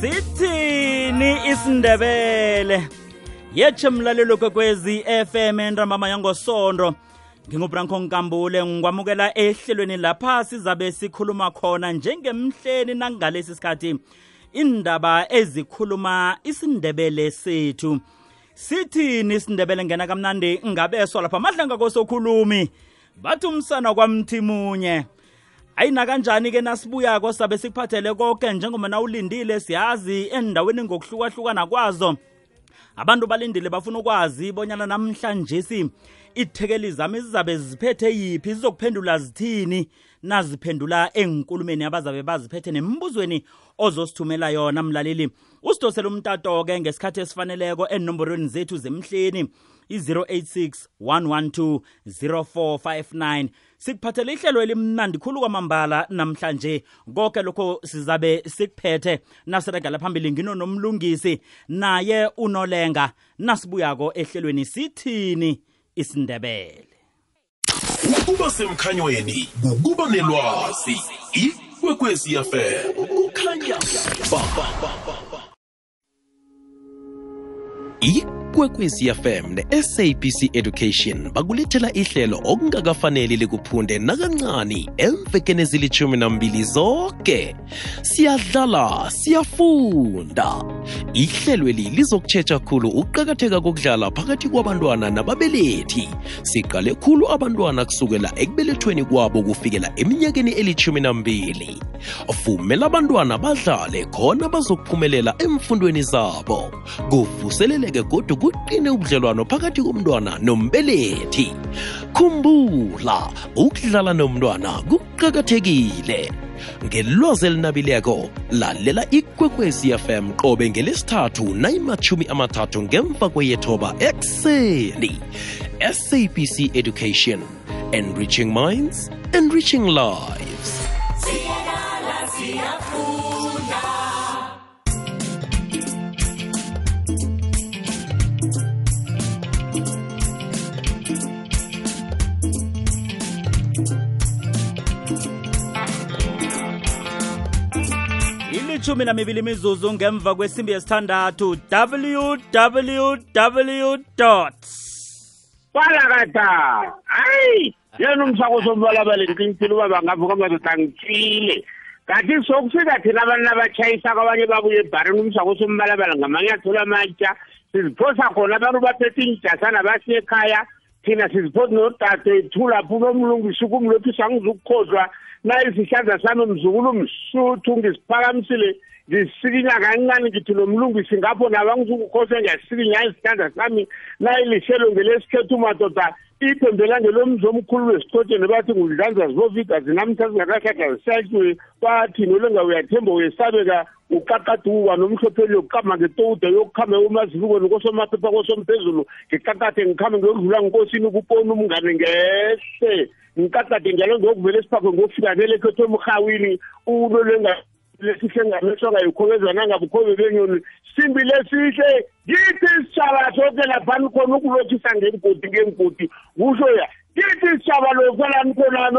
sithini isindebele. Yetshe mlalelo kwekwezi FM entambama yangosondo. Ngingubranko nkambule ngikwamukela ehlelweni lapha sizabe sikhuluma khona njengemhleni nangalesi sikhathi. Indaba ezikhuluma isindebele sethu. Sithini isindebele ngena kamnandi ngabeswa lapha. Madlanga kosokhulumi bathi umsana kwamthimunye. Ayina kanjani-ke nasibuyako sabe sikuphathele konke njengoba nawulindile siyazi endaweni ngokuhlukahlukana kwazo. Abantu balindile bafuna ukwazi bonyana namhlanje si ithekeli zami zizabe ziphethe yiphi zizokuphendula zithini? Naziphendula enkulumeni abazabe baziphethe nembuzweni ozosithumela yona mlaleli. Usidosele umtato-ke ngesikhathi esifaneleko enomborweni zethu zemhleni i-086 112 0459 sikuphathele ihlelo elimnandi khulu kwamambala namhlanje. Konke lokho sizabe sikuphethe. Nasiregala phambili ngino nomlungisi naye unolenga. Nasibuyako ehlelweni sithini? Isindebele. Ukuba semkhanyweni kukuba nelwazi. Ikwekwezi fm kukhanya ba ikwekwezi fm ne-sabc education bakulethela ihlelo okungakafaneli likuphunde nakancani emvekeni ezilithumi nambili zonke siyadlala siyafunda. Ihlelweli lizokutshetsha khulu ukuqakatheka kokudlala phakathi kwabantwana nababelethi. Siqale khulu abantwana kusukela ekubelethweni kwabo kufikela eminyakeni elithumi nambili. Vumela abantwana badlale khona bazokuphumelela emfundweni zabo. Kuvuseleleke kodwa kuqine ubudlelwano phakathi komntwana nombelethi. Khumbula ukudlala nomntwana kuqakathekile. Ngelwazi elinabileko lalela ikwekwezi fm qobe ngelesithathu nayimathumi amathathu ngemva kweyethoba ekuseni. Sabc education enriching minds enriching lives ilithumi namibili mizuzu ngemva kwesimbi yesithandathu www balakata hayi yena umsako sombalabale ngiqinisile uba bangavuka madoda ngitshile kanti sokufika thina abantu abatshayisa kwabanye babuye ebharini umsako sombalabala ngamanyathelo amatsha siziphosa khona abantu baphethe injasana basiye ekhaya thina siziphosa nodadethu lapho unomlungisi kumlophisa angizukukhohlwa nayisihlanza sami mzukulu msuthu ngisiphakamisile ngisikinya kancane ngithi lo mlungisi ngapho nabangizukukhohlwe ngiyasikinya isihlanza sami. Nayilihlelo ngelesikhethu madoda ithembela ngelomzi omkhulu wesichotsheni bathi ngudlanza zibovida zinamhla zingakahlahla zisatshwe bathi nolenga uyathemba uyesabeka. Uqaqaduka nomhlopheli yokuqama ngetouda yokukhame umazibukweni kosomaphepha kosomphezulu ngiqaqade ngikhambe ngiyokudlula ngikosini kuponi umngane ngehle. Ngiqaqade njalo ngiyokuvela esiphakwe ngiyofika nelekhetho emrhawini unolenga lesihle ngamehloka yikhobezwa nangabukhobe benyoni. Simbi lesihle kithi isitshaba soke laphani khona ukulothisa ngengodi ngengodi kusho ya kithi isitshaba lokwelani khonani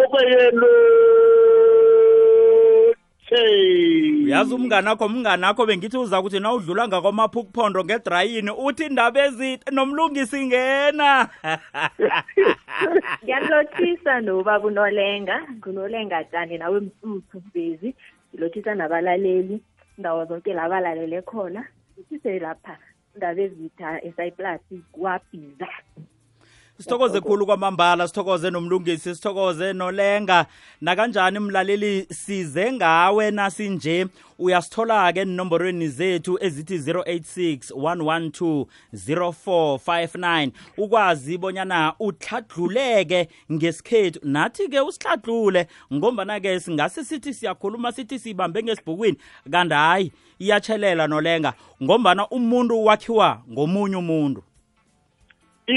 okweyelo uyazi umngane akho umngane akho bengithi uza ukuthi na udlula ngakwamaphukuphondo ngedrayini uthi indaba ezide nomlungisi ngena. Ngiyakulothisa nobaba unolenga ngunolenga tshani nawe msuthu bezi ngilothisa nabalaleli ndawo zonke la balalele khona. Sise lapha indaba ezitha esayiplasi kwabhiza sithokoze khulu kwamambala sithokoze nomlungisi sithokoze nolenga. Nakanjani mlaleli size ngawe nasinje uyasithola-ke enomborweni zethu ezithi 086 112 0459 ukwazi bonyana uthladluleke ngesikhethu. Nathi-ke usihladlule ngombana-ke singase sithi siyakhuluma sithi sibambe ngesibhukwini. Kanti hayi iyatshelela nolenga ngombana umuntu wakhiwa ngomunye umuntu.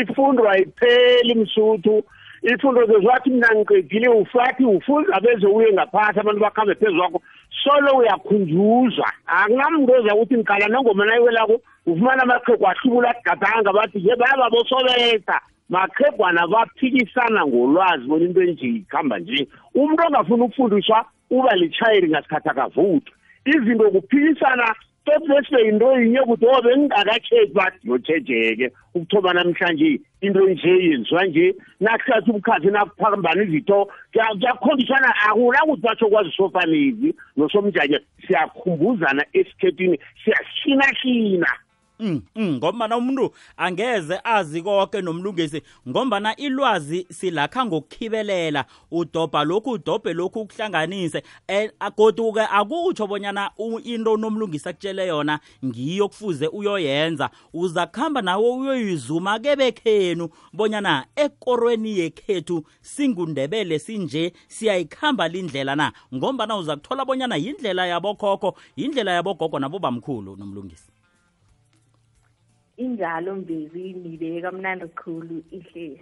Ifundo ayipheli msuthu. Ifundo zezwathi mina ngiqedile ufathi ufunza beze uye ngaphasi abantu bakhambe phezu kwakho. Solo uyakhunjuzwa. Akunamntu oza ukuthi ngiqala nengoma nayiwelako ufumana amaqhegu ahlubula gadanga bathi ye baba bosobetha. Maqhegwana baphikisana ngolwazi bona into enje ikhamba nje. Umuntu ongafuni ukufundiswa uba litshayeli ngasikhathi akavuthwa. Izinto kuphikisana tobese into yinye ukuthi obe ngingakatsheki bathi yotshejeke ukuthoba namhlanje into nje yenziwa nje nakuhlathi ubukhathi nakuphakambani izitho. Kuyakhombisana akula ukuthi batsho kwazi sofanezi nosomjanye. Siyakhumbuzana esikhethini siyashinahlina Mm, mm, ngombana umuntu angeze azi konke nomlungisi ngombana ilwazi silakha ngokukhibelela. Udobha lokhu udobhe lokhu ukuhlanganise. Eh, goduke akutsho bonyana into nomlungisi akutshele yona ngiyo kufuze uyoyenza. Uza kuhamba nawe uyoyizuma kebekhenu bonyana ekorweni yekhethu singundebele sinje siyayikhamba lindlela na? Ngombana uza kuthola bonyana yindlela yabokhokho yindlela yabogogo nabobamkhulu nomlungisi. Injalo mbezi nibeka mnandi khulu ihlezi.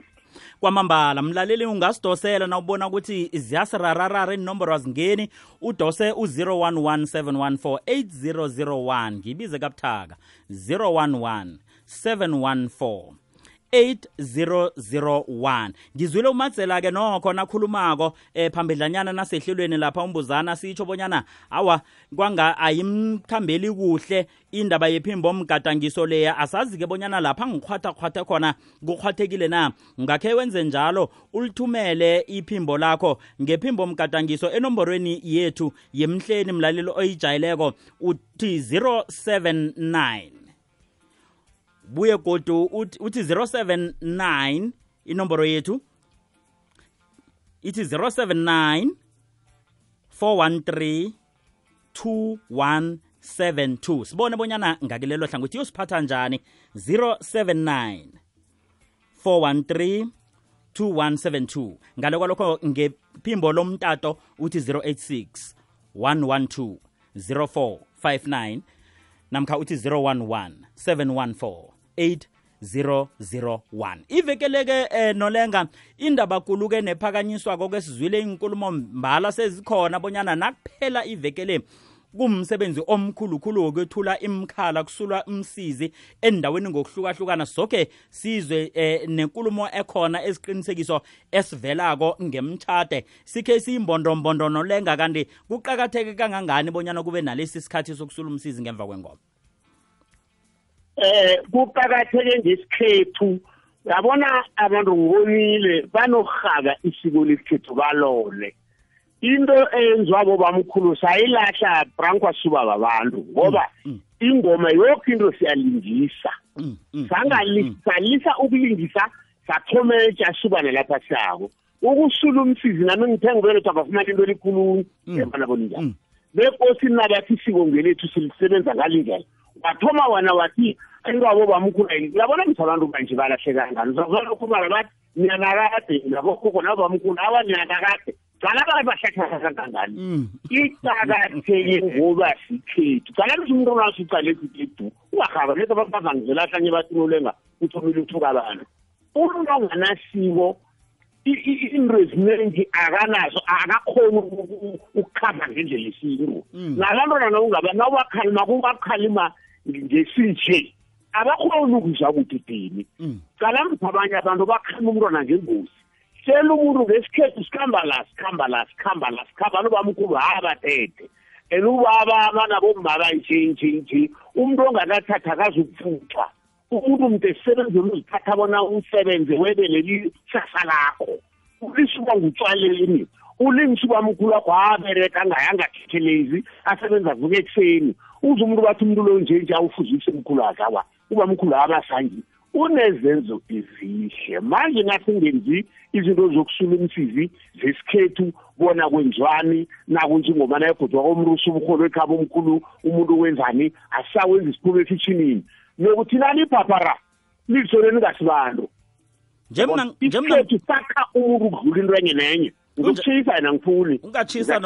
Kwamambala mlaleli ungasidosela na ubona ukuthi ziyasirararara inomboro azingeni? Udose u-011 714 ngibize kabuthaka 011 714 8001 ngizwile umatsela-ke nokho nakhulumako eh phambidlanyana nasehlelweni lapha umbuzana sitsho bonyana awa kwanga ayimkhambeli kuhle indaba yephimbo mgadangiso leya. Asazi-ke bonyana lapha ngikhwathakhwathe khona kukhwathekile na? Ngakhe wenze njalo ulithumele iphimbo lakho ngephimbo mgadangiso enomborweni yethu yemhleni mlaleli oyijayeleko uthi 079 buye godu uthi uthi 079 inomboro yethu. Ithi 079 413 2172 sibone bonyana ngakilelo hlangothi yosiphatha njani? 079 413 2172 ngale kwalokho ngephimbo lomtato uthi 086 112 0459 namkha uthi 011 714 8001 ivekeleke eh, nolenga indaba kuluke nephakanyiswako kwesizwile inkulumo mbala sezikhona bonyana nakuphela ivekele kumsebenzi omkhulukhulu wokwethula imkhala kusulwa umsizi endaweni ngokuhlukahlukana. Soke sizwe eh, nenkulumo ekhona esiqinisekiso esivelako ngemtshade sikhe siyimbondombondo nolenga kanti kuqakatheke kangangani bonyana kube nalesi sikhathi sokusula umsizi ngemva kwengoma? Eh kuqakatheke ngesikhethu. Yabona abantu ngibonile banokuhaka isiko lesikhethu balole. Into eyenziwabo bamkhulu sayilahla branko suba babantu ngoba ingoma yonke into siyalingisa. Mm, mm, sangalisa ukulingisa sathomeja subane lapha siyako. Ukusula umsizi nami ngithe ngibeletha bafumana into elikhulunye yabona boninjani bekosini nabathi isiko ngelethu silisebenza ngalindlela. Wathoma wena wathi intwabo bamkhulu uyabona mthi abantu manje balahleka ngani uzakuzalokhumala bathi niyanakade nabokhokho nabamkhulu awa niyanakade cala bake bahlahlahla kangani Mm. iqakatheke ngoba sikhethu. Cala lithi umuntu onasi ucale sikhethu ungahaba letha bazangizelahlanye bathi nolenga uthomile uthuka abantu umuntu onganasiko i- i- into eziningi akanazo akakhoni uku- uku- ukukhamba ngendlela esintu nalantwana nawungaba nawubakhalima kubakhalima ngesinje abakhoni ukuzwa ukuthi dini? Mm. cala mthi abanye abantu bakhalima umntwana ngengozi. Tshela umuntu ngesikhethu sikhamba la sikhamba la sikhamba la sikhamba anobamkhulu habathethe and ubaba abanabomma nje umuntu ongakathatha akazukupfuthwa umuntu mntu esebenzela uzithatha bona usebenze webeleli sasa lakho. Ulisuka ngutshwaleni. Ulingisa ubamkhulu wakho abereka angayanga khekhelezi asebenza vuka ekuseni. Uze umuntu bathi umuntu lo nje nje awufuzise umkhulu wakhe awa ubamkhulu abasangi unezenzo ezihle. Manje nasingenzi izinto zokusula umsizi zesikhethu bona kwenziwani nakunjengomana yebhodwa komrusi ubuholo ekhaba omkhulu umuntu wenzani asisawenza isiphulo efitshinini nokuthi nani iphaphara lizoleni ngasibantu nje mna nje mna isikhethu sakha umuntu ukudlula into enye nenye. Ngikutshisa yena ngifuni. Ungatshisa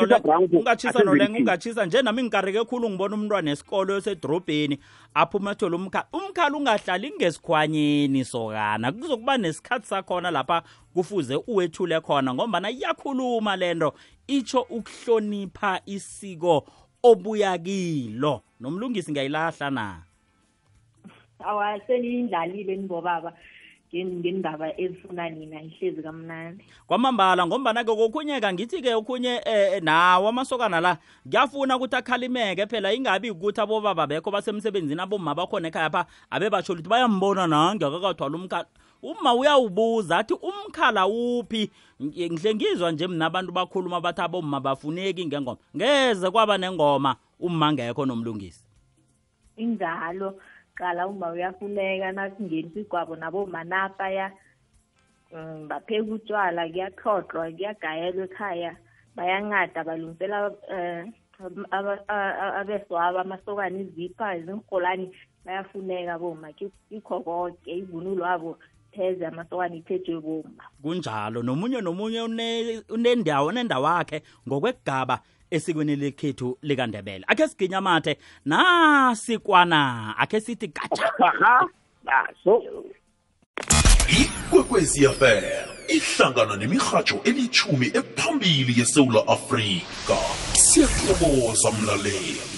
ungatshisa nolenga ungatshisa nje nami ngikareke khulu ngibona umntwana esikolo esedrobheni aphuma ethola umkhala umkhala ungahlali ngesikhwanyeni sokana. Kuzokuba nesikhathi sakhona lapha kufuze uwethule khona ngombana iyakhuluma lento itsho ukuhlonipha isiko obuya kilo. Nomlungisi ngiyayilahla na? Awa seniyindlalile nibobaba ngendaba ezifuna nina ihlezi kamnandi. Kwamambala ngombana-ke kokhunye-ke ngithi-ke okhunye eh, nawo amasokana la kuyafuna ukuthi akhalimeke phela. Ingabi ukuthi abobaba bekho basemsebenzini abomma bakhona ekhaya pha abe batsho lithi bayambona nangekakathwala umkhala. Uma uyawubuza athi umkhala uphi? Ngihle ngizwa nje mna abantu bakhuluma bathi abomma bafuneki ngengoma. Ngeze kwaba nengoma uma ngekho nomlungisi. Injalo qala uma uyafuneka nakungenisa igwabo nabomanapaya um bapheka utshwala kuyaxoxwa kuyagayelwa ekhaya bayancada balungisela um abeswaba amasokana izipha izinrholani bayafuneka boma kikho konke ivunulo wabo pheze amasokana ithejwe boma kunjalo. Nomunye nomunye une- unendawo unendawo wakhe ngokwegaba esikweni lekhethu likandebele. Akhe siginya mathe nasikwana akhe sithi gatsha naso. Ikwekwezi fm ihlangana nemirhatsho elithumi ephambili yesewula afrika. Siyathokoza mlaleli.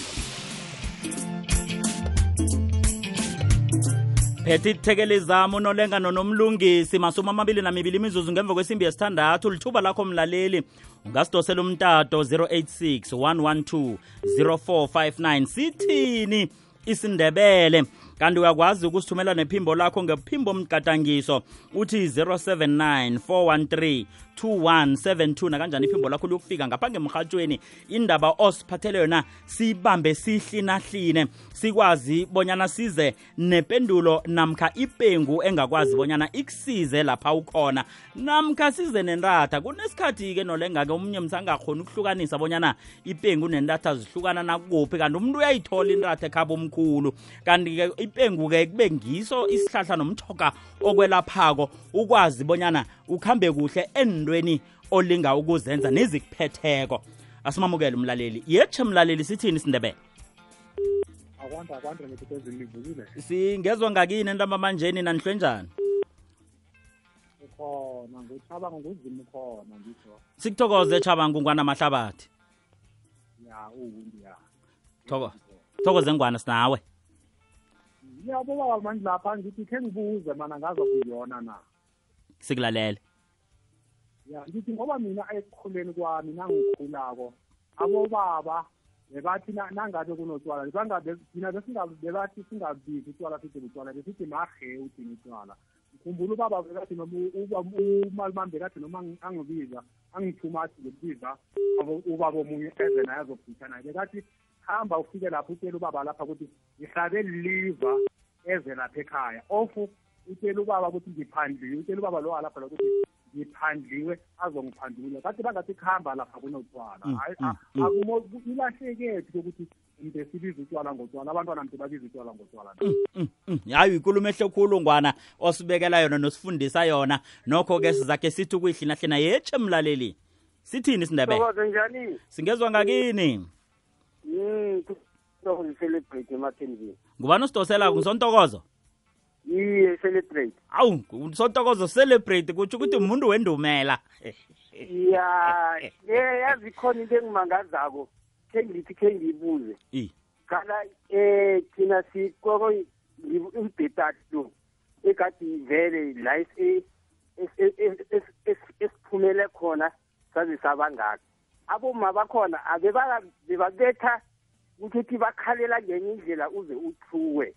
Phethe ithekeli unolenga unolengano nomlungisi masumi amabili namibili imizuzu ngemva kwesimbi yesithandathu. Lithuba lakho mlaleli ungasidosela umtato 086 112 0459 sithini isindebele kanti uyakwazi ukusithumela nephimbo lakho ngephimbo mgadangiso uthi 079 413 2172 nakanjani iphimbo lakho liyokufika ngapha ngemrhatshweni indaba osiphathele yona siyibambe sihlinahline sikwazi bonyana size nependulo namkha ipengu engakwazi bonyana ikusize lapha ukhona. Namkha size nentatha kunesikhathi-ke nolenga-ke omunye msangakhoni ukuhlukanisa bonyana ipengu nentatha zihlukana nakuphi kanti umuntu uyayithola intatha ekhaba omkhulu. Kanti-ke ipengu-ke kube ngiso isihlahla nomthoga okwelaphako. Ukwazi bonyana ukhambe kuhle endweni olinga ukuzenza nezikuphetheko asimamukele umlaleli. Yetshe mlaleli sithini isindebele akwanda akwanda ngekuthezini livukile. Singezwa ngakini ntambambanjeni nanihlwe njani? Ukhona ngucabanga nguzima ukhona ngisho sikuthokoze chabangu ngwana mahlabathi. Ya uwundi ya. Thoko- thokoze ngwana sinawe. Yabo baba manje lapha ngithi khe ngibuze mana ngaza kuyona na. Sikulalele. Ya ngithi ngoba mina ekukhuleni kwami nangikhulako abobaba bebathi na- nangabe kunotshwala bangabe thina besinga- bebathi singabizi utshwala sithi butshwala besithi mahe uthini utshwala ngikhumbula ubaba bekathi noma u- uba- umalimam bekathi noma angi- angibiza angithuma athi ngikubiza abo- ubaba omunye eze naye azobhitha naye. Bekathi hamba ufike lapho utshela ubaba lapha ukuthi ngihlabe liva eze lapha ekhaya. Ofu utshela ubaba ukuthi ngiphandliwe utshela ubaba lo alapha lokuthi ngiphandliwe azongiphandula. Kathi bangathi kuhamba lapha kunotshwala Mm, Hayi, mm, a- mm. akumo- ilahlekephi kokuthi mntu esibiza utshwala ngotshwala abantwana mntu babiza utshwala ngotshwala Mm, mm. hayi ikulumo ehle khulu ngwana osibekela yona nosifundisa yona. Nokho-ke sizakhe sithi ukuyihlinahlina yetshe mlaleli. Sithini isindebele Thokoze njani? singezwa ngakini? Mm, to celebrate ematheni. ngubani osidosela ngisontokozo Iye celebrate. awu sontokozo celebrate kutsho ukuthi umuntu wendumela Ya, yazi khona into engimangazako. Ke ngithi ke ngibuze. I. Kana eh thina sikoko imbhetatu ekati vele la esi esiphumele khona saze sabangaka. Aboma bakhona abebaka bebabetha ukuthi bakhalela ngenye indlela uze uthuwe.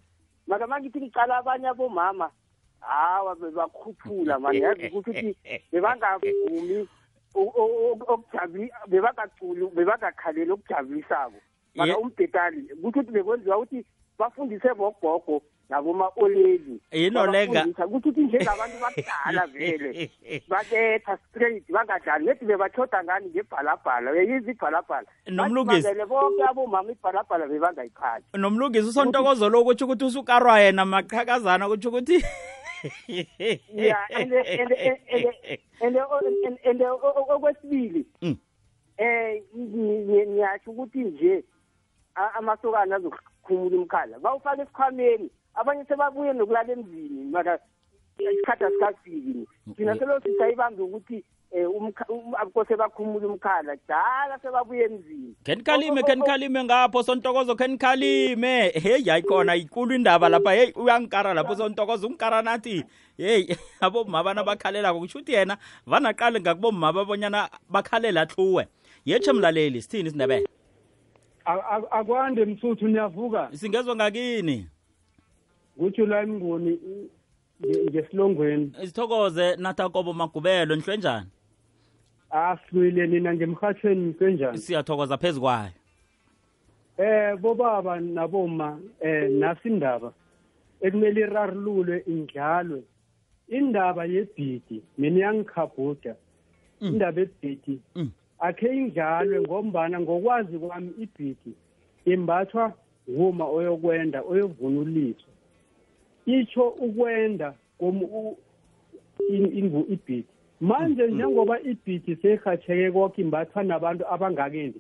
maka mangithi ngicala abanye abomama hawa bebakhuphula mani yazi ukuthi bebangavumi o- o- o- okujabi bebangaculi bebangakhaleli okujabulisako Ye- maka umbhetali kuthi ukuthi bekwenziwa ukuthi bafundise bogogo naboma-oleli Yinolenga. Babafundisa ukuthi ukuthi njengabantu bakudala vele babetha straight bangadlali. Nethi bebatshoda ngani? Ngebhalabhala. Uyayiza ibhalabhala. Nomlungisi. Bathi bonke abomama ibhalabhala bebangayikhathi nomlungisi usontokozo lo kutsho ukuthi usukarwa yena maqhakazana kutsho ukuthi yeah and and and and and okwesibili Mm. eh ngi- ngiyasho ukuthi nje a- amasokana azokhumula umkhala. Bawufaka esikhwameni. Abanye sebabuye nokulala emzini maka isikhathi asikafiki. Thina selo sisayibambe ukuthi um akose bakhumula umkhala dala sebabuye emzini khenikhalime khenikhalime ngapho sontokozo khenikhalime heyi hayi khona ikulu indaba lapha. Heyi uyankara lapho sontokozo unkara nathi. Heyi abomma bana bakhalelako kusho ukuthi yena vanaqale ngakubomma babonyana bakhalela hluwe yetshe mlaleli sithini isindebele? Akwande msuthu niyavuka. Singezwa ngakini? Kutsho la mnguni ngesilongweni. Sithokoze nathakobo magubelo nihlwe njani? Asilwile nina ngemhathweni senjani siyathokoza phezu kwayo. Eh bobaba naboma eh nasi indaba ekumele irarululwe indlalwe. Indaba yebhidi mina iyangikhabhuda indaba ebhidi Mm. akhe indlalwe ngombana ngokwazi kwami ibhidi imbathwa nguma oyokwenda oyovunuliswa itsho ukwenda kom- u- in- ingu ibhidi manje njengoba ibhidi seyihatsheke konke imbathwa nabantu abangakendi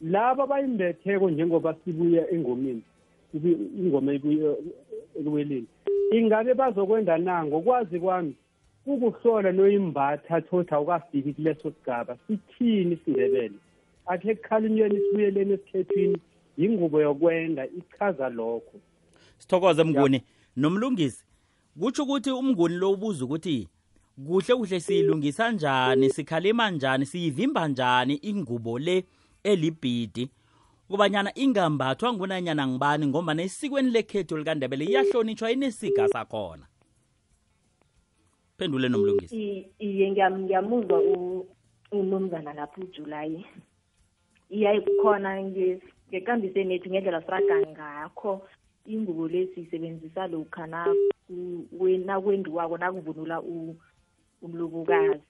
laba abayimbetheko njengoba sibuya engomeni ibu- ingoma ibuye ekuweleni ingabe bazokwenda na? Ngokwazi kwami kukuhlola noyimbatha thothi awukafiki kuleso sigaba sithini isindebele? Akhe kukhalinyweni sibuyeleni esikhethwini yingubo yokwenda ichaza lokho. Sithokoze mnguni. Nomlungisi. Kutsho ukuthi umnguni lo ubuza ukuthi kuhle kuhle siyilungisa njani? Sikhalima njani? Siyivimba njani ingubo le elibhidi? Kubanyana ingambathwa ngunanyana ngibani ngombana esikweni lekhethu likandebele iyahlonitshwa inesiga sakhona. Phendule nomlungisi. Iye ngiyam- ngiyamuzwa umnumzana lapho ujulayi. Iyaye kukhona nge- ngekambiseni yethu ngendlela siraga ngakho. Ingubo le siyisebenzisa lokha naku- we- nakwendiwako nakuvunula umlobokazi.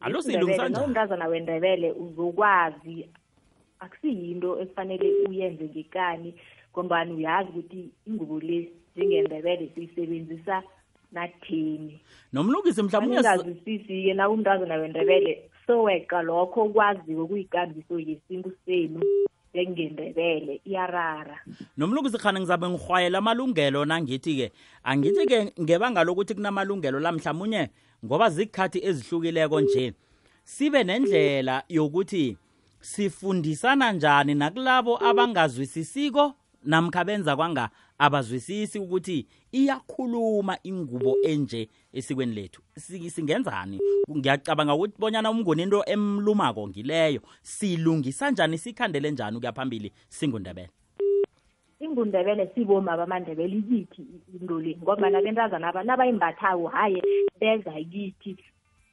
Alo, IsiNdebele, siyilungisa njani? nawumntazana wendebele uzokwazi akusiyinto ekufanele uyenze ngekani ngombani uyazi ukuthi ingubo le njengendebele siyisebenzisa nakutheni. Nomlungisi mhlawumbe uyas- angingazwisisi-ke na umntazana wendebele soweqa lokho okwaziwe kuyikambiso yesintu senu. Njengendebele iyarara. Nomlungisi khani ngizabe ngihwayela amalungelo nangithi-ke angithi-ke ngebanga lokuthi kunamalungelo la mhlawumunye ngoba zikhathi ezihlukileko nje sibe nendlela yokuthi sifundisana njani nakulabo abangazwisisiko namkha benza kwanga abazwisisi ukuthi iyakhuluma ingubo enje esikweni lethu. Si- singenzani? Ngiyacabanga ukuthi bonyana umnguni into emlumako ngileyo. Silungisa njani? Sikhandele njani ukuya phambili? Singundebele. Ingundebele siboma bamandebele ikithi into le ngoba nabentazana aba nabayimbathako haye beza kithi.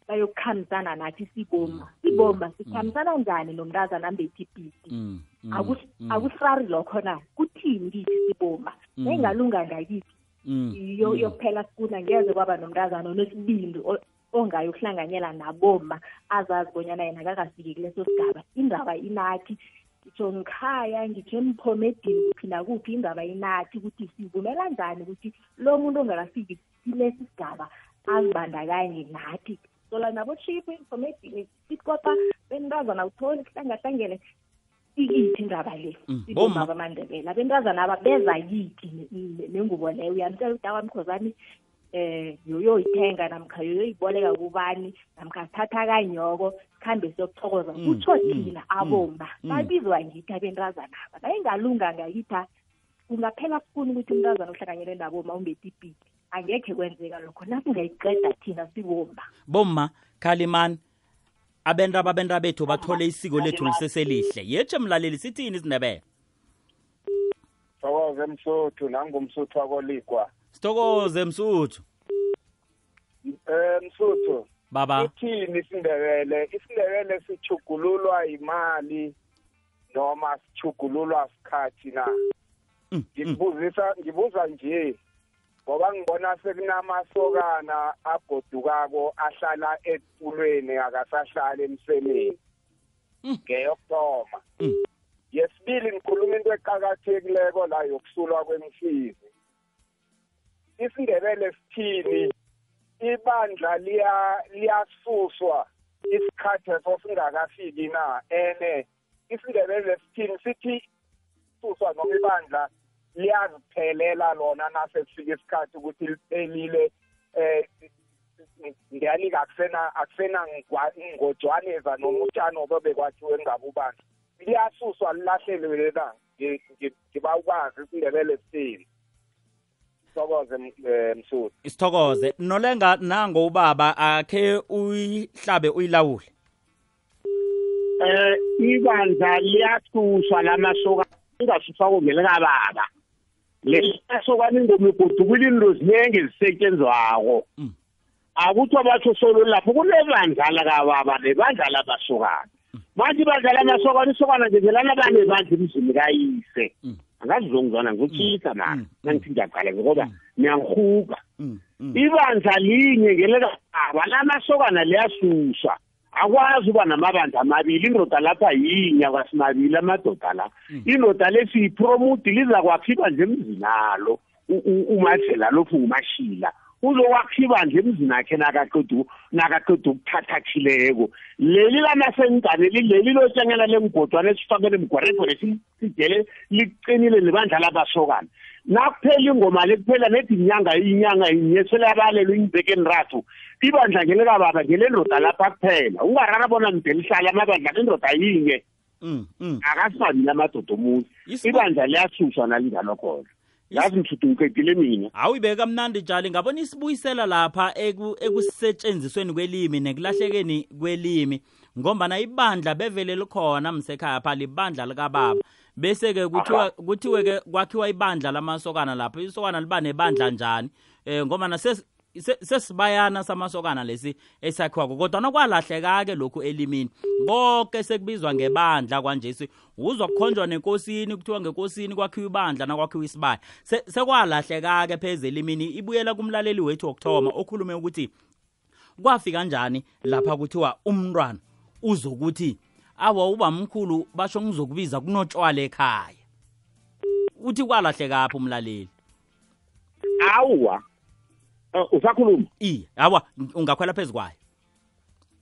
Bayokukhambisana nathi siboma siboma sikhambisana njani nomntazana ambethe ibhidi Mm, mm, Akus- mm, akusirari lokho na? Kuthini kithi siboma Mm. nayingalunga ngakithi mm, iyo mm. yokuphela sikuna ngeze kwaba nomntazana onesibindi o- ongayokuhlanganyela naboma azazi bonyana yena kakafiki kuleso sigaba. Indaba inathi ngitsho ngikhaya ngitsho emphomedini kuphi nakuphi indaba inathi ukuthi sivumela njani ukuthi lo muntu ongakafiki kulesi sigaba azibandakanye nathi sola nabo chief emphomedini sikopa bentazana utholi kuhlangahlangele ikithi indaba le Mm, siboma bomma. bamandebela abentazana aba beza yithi ne- ne- nengubo leyo. Uyamtshela ukuthi akwamkhozani eh yoyoyithenga namkha yoyoyiboleka kubani namkha thatha kanyoko sikhambe siyokuthokoza. Mm, kutsho mm, thina mm, abomma mm. babizwa ngithi abentazana aba. Nayingalunga ngakitha kungaphela sifuna ukuthi umntazana ohlanganyele naboma umbethe ipiti angekhe kwenzeka lokho nasingayiqeda thina sibomba bomma khalimani abenta babenta bethu bathole isiko lethu liseselihle. Yetshe mlaleli sithini isindebele thokoze msuthu nangumsuthu wakoligwa. Sithokoze msuthu um msuthu baba. ithini isindebele? isindebele sichugululwa imali noma sichugululwa sikhathi na? Mm, mm. ngikubuzisa ngibuza nje. Ngoba ngibona sekunamasokana agodukako ahlala etulweni akasahlali emsemeni. Ngeyokuthoma. Mm. yesibili ngikhuluma into eqakathekileko la yokusulwa kwemsizi isindebele sithini? Ibandla liya liyasuswa isikhathi eso singakafiki na? Ene isindebele sithini? Sithi suswa noma ibandla liyaziphelela lona nase kufika isikhathi ukuthi liphelile eh ngiyanika akusena akusena ngigwa- ngojwaneza noma utshani obebekwathiwe ngabubandla liyasuswa lilahlelwe ngi- ngiba ukwazi isindebele sithini sokoze eh, msuthu. Sithokoze nolenga nango ubaba akhe uyihlabe uyilawule? Eh ibandla liyasuswa lamasoka ingasuswa kumele kababa lesasokana ingoma igodukile into zinenge ezisetshenzwako Mm. akuthiwa batsho solo lapho kunebandlala kababa nebandlala basokana. Manje ibandla lamasokana isokana ngezelana banebandla emzini kayise. Mm. angazi zongizwana ngikutshisa Mm. mani nangithi ngiyaqala ngoba niyangihuka mm. ibandla linye ngelekababa lamasokana liyasuswa akwazi uba namabandla amabili indoda lapha yinye akasimabili amadoda la. Indoda lesiyipromote liza kwakhiwa nje emzini alo umadlela lofu ngumashila uzokwakhiwa nje emzini akhe nakaqeda nakaqeda ukuthatha khileko leli lamasenkane lileli lotshanyana lengodwana esifakele mgwaregwere sidele liqinile nebandla labasokana nakuphela ingoma le kuphela nethi inyanga inyanga yinye selabalelwe ingibekeni rathu ibandla ngelekababa ngelendoda lapha kuphela. Ungarara bona mde lihlala amabandla lendoda yinye. Mm, mm. akasibabili amadoda omuntu Isibu- ibandla liyasuswa nalinjalo khona. Yazi mthuthi ngiqedile mina. Awuyibeka mnandi njalo. Ngabona isibuyisela lapha eku- ekusetshenzisweni kwelimi nekulahlekeni kwelimi ngombana ibandla bevele likhona msekhaya pha libandla likababa. Bese-ke kuthiwa kuthiwe-ke kwakhiwa ibandla lamasokana lapho. Isokana liba nebandla njani? Um ngombana ses- se- sesibayana samasokana lesi esakhiwako kodwana kwalahleka-ke lokhu elimini. Konke sekubizwa ngebandla kwanjesi. Uzwa kukhonjwa nenkosini kuthiwa ngekosini kwakhiwa ibandla nakwakhiwa isibaya. Se- sekwalahleka-ke pheze elimini ibuyela kumlaleli wethu wokuthoma okhulume ukuthi kwafika njani lapha kuthiwa umntwana uzokuthi awa uba mkhulu basho ngizokubiza kunotshwala ekhaya. Uthi kwalahlekaphi umlaleli? Awuwa Eh, usakhuluma? Iye awa ungakhwela phezu kwayo.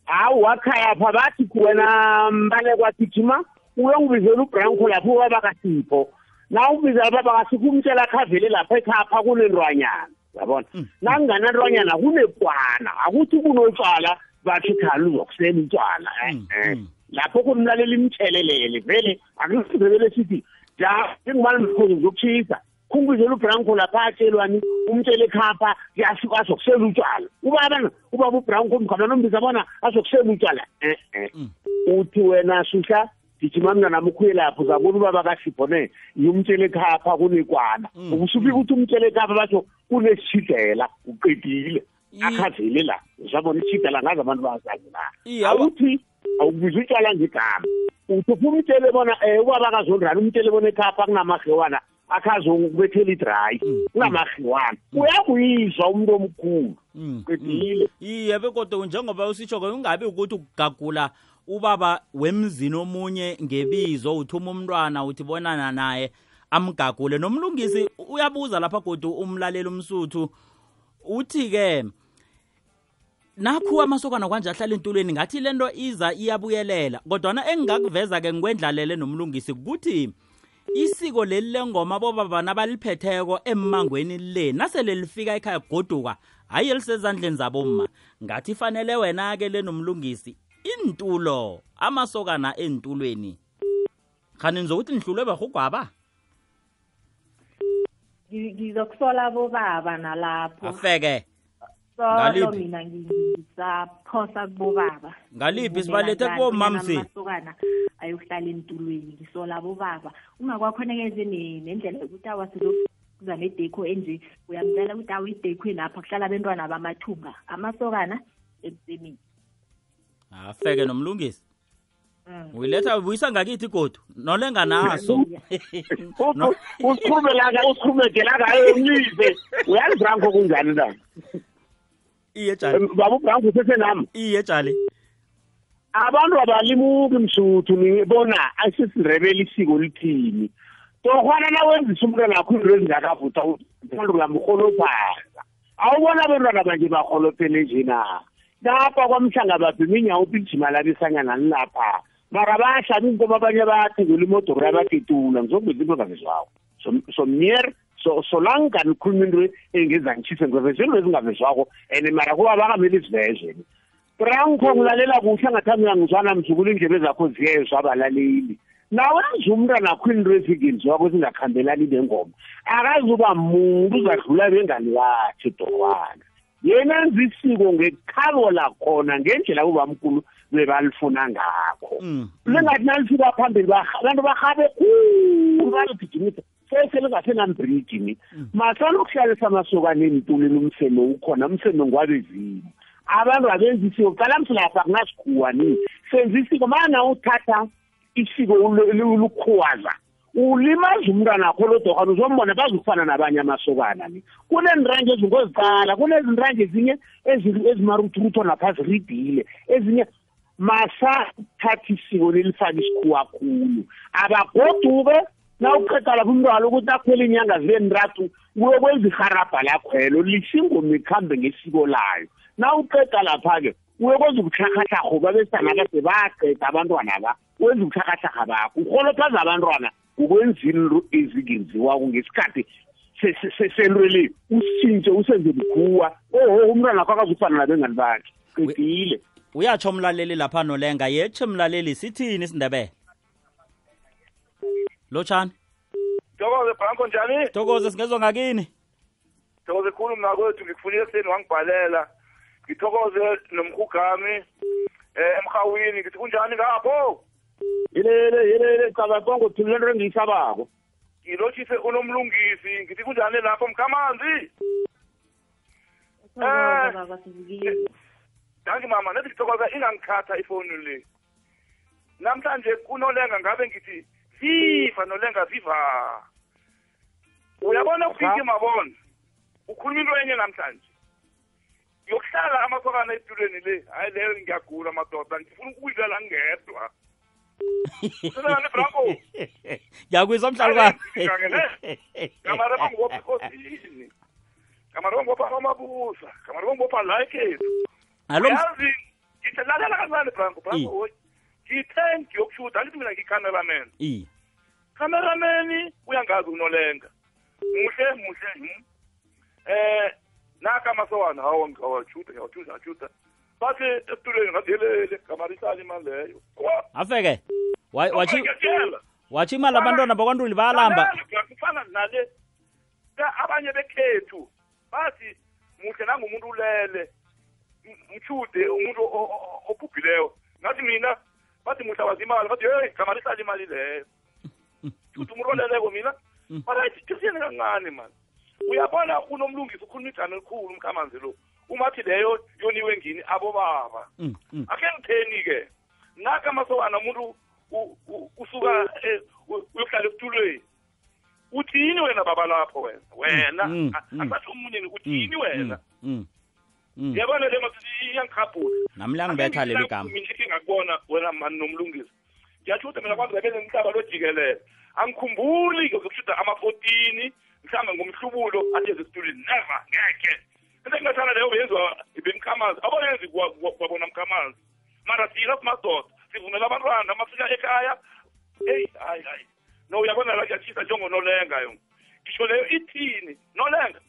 Hawu wakhaya pha bathi wena mbale kwagijima uyongibizela ubranco lapho ubabakasipho na ubizela babakasipho umtshela khavele lapha ekhapha kunentwanyana yabona nakunganantwanyana kunekwana. Akuthi kunotshwala bathi khali uzokusela utshwala eh, Mm, eh. mm. Lapho kunimlalela imtshelelele vele akusivele sithi ja ngimali mkhozi ngizokutshisa kumbizela ubranco lapha atshelwani umtshele ekhapha yasuka azokusela utshwala ubaba ubaba ubranco mkhana nombiza bona azokusela utshwala eh Mm. uthi wena suhla gijima mntanami ukhuye lapho uzabona ubaba kasipho ne yumtshele ekhapha kunekwana. Mm, ubusufika ukuthi umtshele ekhapha batsho kunesitshidela uqedile. Akhazele la uzabona isitshidela ngazi abantu bazazi la. Awuthi awubiza utshwala ngegama uthi ufuna umtshele bona um ubaba kazondrani umtshele bona ekhapha kunamahewana akhazokubethela idrayi kunamahewana uyakuyizwa umuntu omkhulu. Mm, qedile. mm. iye bekodwa njengoba usitsho-ke ungabi ukuthi ukugagula ubaba wemzini omunye ngebizo uthuma umntwana uthi bonana naye amgagule. Nomlungisi uyabuza lapha godu umlaleli umsuthu uthi-ke nakhu amasokana kwanje ahlala entulweni ngathi lento iza iyabuyelela. Kodwana engingakuveza-ke ngikwendlalele nomlungisi kuthi isiko leli lengoma bobaba nabaliphetheko emmangweni le nasele lifika ekhaya goduka hayi elisezandleni zabomma. Ngathi fanele wena-ke lenomlungisi intulo amasokana entulweni khani nizokuthi nihlulwe bahugwaba Ngi- ngizokusola bobaba nalapho. Afeke solo Ngaliphi? mina ngi- ngisaphosa kubobaba Ngaliphi? Sibalethe kubomma, msi? amasokana ayokuhlala entulweni ngisola bobaba ungakwakhonekeze ne- nendlela yokuthi awa sizokuza nedekho enje uyamtshela ukuthi awu idekho lapha kuhlala abentwana bamathunga amasokana ebusemini afeke nomlungisi Mm. uyiletha uyisa ngakithi godu nolenganaso No- usikhulumelanga usikhulumegela ngayo umlize uyazi branko kunjani la iye jali. Baba ubranko usesenami iye jali. Abantu abalimuki msuthu nibona asisirebela isiko lithini. Torhwana nawenzisa umntwana akho into ezingakavutha umuntu ngamrholophaza awubona abantwana banje barholophele nje na? Lapha kwamhlanga babhima inyawo upijima labisanyana nilapha mara bayahlaba inkomo abanye bayathengela imodoro yabatetula ngizokubeza into ngabezwawo somnier so solange ngikhuluma into engenza ngitshise ngiveze izinto ezingavezwako and mara kuba bakamele iziveze. Branko ngilalela kuhle ngathi mina ngizwana mzukulu indlebe zakho ziyezwa abalaleli nawe azi umntwana akho into ezikenziwa kwezingakhambelani nengoma akazuba muntu uzadlula bengani yakhe dorwana yena enza isiko ngekhalo lakhona ngendlela ubamkhulu bebalifuna ngakho. Mm. lingathi nalifika phambili baha- abantu bahabe khulu baligijimisa sese lingasenambhriji ni masanokuhlalisa amasokane emtulini umseme ukhona umseme ngwabezimu abantu abenza isiko cala msilapha kunasikhuwa ni senza isiko mana uthatha isiko ulu- ulu- ulukhuwaza ulimaza umntwana akho lodorhana uzombona bazokufana nabanye amasokana ni. Kuneenrange ezingozicala kunezinrange ezinye ezi- ezimaruthuruthwa napha ziridile ezinye masathatha isiko lelifake isikhuwa khulu. Abagoduke na uqeda lapho umntwana ukuthi akhwela inyanga zibe ntathu uyokwenza iharabha lakhwelo lisingoma ikhambe ngesiko layo. Na uqeda lapha-ke uyokwenza ubutlharhatlharho babesana kade baqeda abantwana ba wenza ubutlharhatlharha bakho. Urholophaza abantwana ukwenza into ezikenziwako ngesikhathi se- se- se- sento le usintshe usenze bukhuwa oho umntwana akho akazufana nabengani bakhe. Qedile. uyatsho umlaleli lapha nolenga yetshe mlaleli sithini isindebele lotshani Thokoze Branko njani? thokoze singezwa ngakini Thokoze khulu mnakwethu ngikufunile seni wangibhalela. Ngithokoze nomkhugami eh emhawini ngithi kunjani ngapho? yelele yelele cababongo thini lento engiyisabako Ngilotshise unomlungisi ngithi kunjani lapho mkhamanzi? Thokoza sivukile. Danki mama nethi ngithokoza ingangikhatha ifoni le. Namhlanje kunolenga ngabe ngithi viva nolenga viva. Uyabona ufike mabona. Ukhuluma into enye namhlanje. Yokuhlala amasokana etulweni le, hayi leyo ngiyagula madoda, ngifuna ukuyidlala ngedwa. Uselana Branko. ngiyakwizwa mhlalukwane Kamara bangibopha ikhosini. Kamara bangibopha amabusa. Kamara bangibopha la ekhethu. Uyazi ngithe lalela kancane Branko Branko hoyi. Ngithe ngiyokushuta angithi mina ngikhameraman. i Cameraman uyangazi unolenga. Muhle muhle. hmm. Eh naka masokana hawo ngawashuta ngawashuta ngawashuta. Bathi esitulweni ngadelele kamarisali imali leyo. Wa- afeke Wa- wachi Ngiyatshela. wachi imali abantwana bakwantuli bayalamba kufana nale ka abanye bekhethu bathi muhle nangumuntu ulele m- mthude umuntu o- o- o- obhubhileyo ngathi mina bathi muhle awazi imali bathi hey kamarisali imali leyo thude umuntu oleleko mina? Barayithi tisiyeni kancane mani uyabona unomlungisi ukhuluma igama elikhulu umkhamanzi lo? Umathi leyo yoniwe ngini? Abobaba. Mm, mm. akhe ngitheni-ke naka masokana umuntu u- u- usuka eh, u- uyohlala esitulweni uthini wena baba lapho wena? Wena mm, A- mm. asathi umunini uthini wena? Mm, yabona le masithi iyangikhabhula nami liyangibetha leli gama mina ithi ngakubona wena mani nomlungisi. Ngiyatsho ukuthi mina kwandebele lo lojikelele angikhumbuli-ke zokushuda ama-fourteen mhlawumbe ngomhlubulo atheze esitulweni never ngeke. Into ngathana leyo beyenziwa bemkhamazi aboyenzi kwabona mkhamazi. Mara thina simadoda sivumela abantwana mafika ekhaya. Eyi hayi hayi. No uyabona la kuyatshisa njengonolenga yo ngisho leyo ithini? Nolenga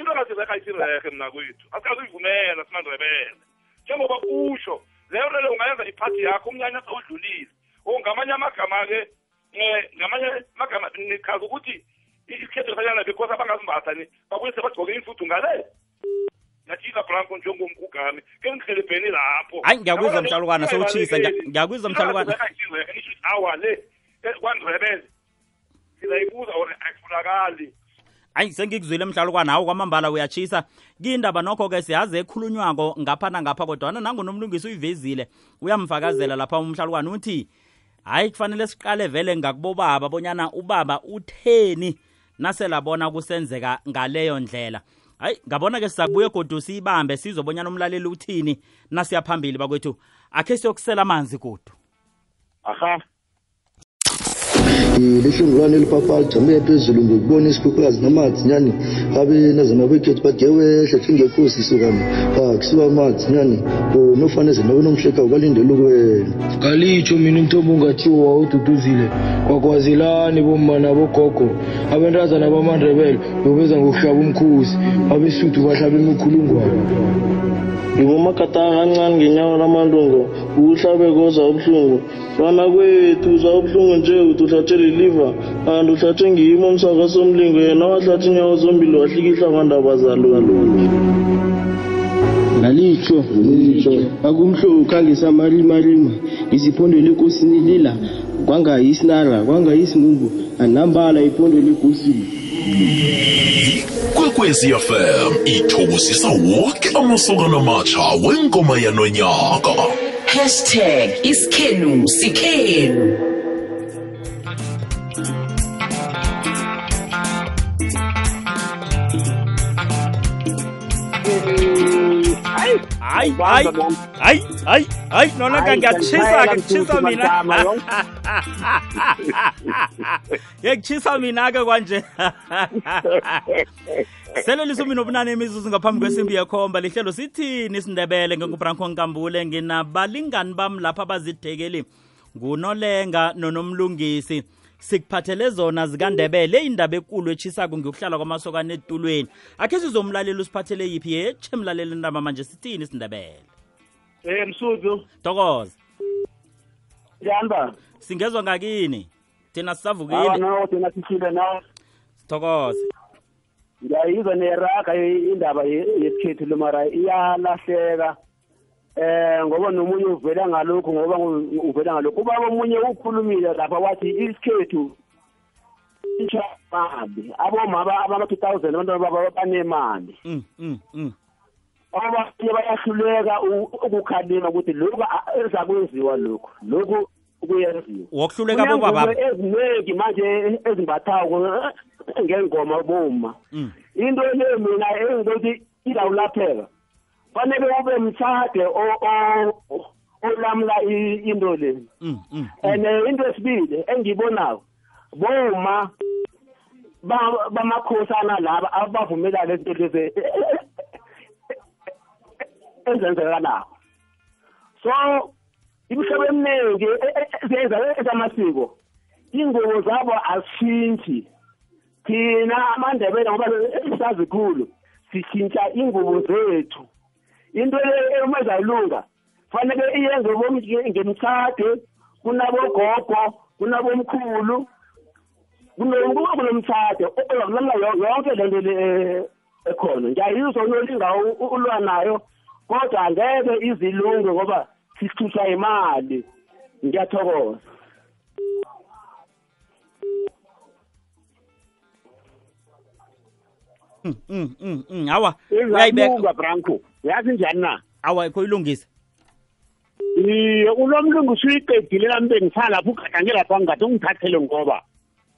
into kasizekha isirerhe mna kwethu asikazuyivumela simandrebele njengoba usho leyo nto leyo ungayenza iphathi yakho umnyanya sewudlulile. O ngamanye amagama-ke um ngamanye amagama nichaza ukuthi isikhetho sanyana because abangazimbatha ni babuye sebagcoke imfuthu ngale. Ngiyatshisa branko njengomkhugami ke ngihelebheni lapho. Hayi ngiyakuzwa mhlalukwana sewutshisa ngiyakwiza mhlalukwana awa le eh, kwandrebele sizayibuza or ayifunakali hayi sengikuzwile mhlalukwana hawu kwamambala uyatshisa kiyindaba nokho-ke siyazi ekhulunywako ngapha nangapha kodwana nangunomlungisi uyivezile uyamfakazela lapha umhlalukwana uthi hayi kufanele siqale vele ngakubobaba bonyana ubaba utheni naselabona kusenzeka ngaleyo ndlela. Hayi ngabona-ke sizakubuye godu siyibambe sizobonyana umlaleli uthini nasiya phambili bakwethu. Akhe siyokusela amanzi godu. Aha. Ngilihlungulwane eliphapha lijame phezulu ngokubona isikhukhukazi namanzi nyani abenazana bekhethu bathi yewehle thingekhosi sukami akusiwa amanzi nyani nofaneze nawe nomhleka ubalindela ukuwena ngalitsho mina umthombo ungathiwo wawududuzile. Kwakwazelani bomma nabogogo. Abentazana bamandrebele bobeza ngokuhlaba umkhosi. Abesuthu bahlaba imikhulungwane ngibomagatanga kancane ngenyawo lamalungo ukuhlabekoza ubuhlungu. Fana kwethu uza ubuhlungu nje uthi uhlatshe liliva. Kanti uhlatshe ngiyimo umsaka somlingo yena wahlatshe inyawo zombili wahlikihla kwandaba zalungalunga ngalitsho ngalitsho akumhlokha ngesamalimalimu iziphondelo enkosini lila kwangayisinala kwangayisinungu anambala iphondelo enkosini kwekwezi fm ithokozisa woke amasokana amatsha wengoma yanonyaka. Hashtag isikhenu sikhenu hayi hayi hayi hayi hayi nonaka ngiyakutshisa ke kutshisa mina. ngiyakutshisa mina ke kwanje. Sele lisumi ubunane imizuzu ngaphambi kwesimbi yekhomba. Lihlelo sithini isindebele ngengubranko nkambule nginabalingani bami lapha abazidekeli ngunolenga nonomlungisi sikuphathele zona zikandebele indaba ekulu etshisako ngiyokuhlala kwamasokane etulweni. Akhe sizomlalela usiphathele yiphi yetshe mlaleli ndaba manje sithini isindebele? Eh msuthu. Tokoza njani ba singezwa ngakini? Thina awa sisavukile no thina sishile no. Thokoza ngiyayizwa neraga indaba ye- yesikhethu lo mara iyalahleka. Eh ngoba nomunye uvela ngalokhu ngoba uvela ngalokhu. Ubaba omunye ukhulumile lapha wathi isikhethu inshamali abomama abama-two thousand abantwana baba banemali. Mm, mm, mm. abanye bayahluleka ukukhalima ukuthi lokhu ezakwenziwa lokhu lokhu kuyenziwa. Wokuhluleka bobaba eziningi manje ezimbathako ngengoma boma into le mina engizothi izawulapheka fanele ube mtshade o- o- o- olamula i- into le. Mm, mm, and eh, into esibili engiyibonako boma ba- bamakhosana laba abavumela lento lezi ezenzekanayo so imihlobo eminingi zenza ezamasiko ingubo zabo azishintshi thina amandebele ngoba sazi khulu sishintsha ingubo zethu. Into le uma izalunga fanele iyenze ngemtshade kunabogogo kunabomkhulu kunokuba kunomtshade ozakulamula yonke le ekhona. Ngiyayizwa unolinga u- ulwa nayo kodwa angeke izilunge ngoba sisithuswa imali ngiyathokoza. Mm, mm, mm, mm. awa uyayibeka? Izalunga branco yazi njani na? Awa khoyilungise iye unomlungu suyiqedile lami bengisalapho ugadange lapha ngingade ungithathele ngoba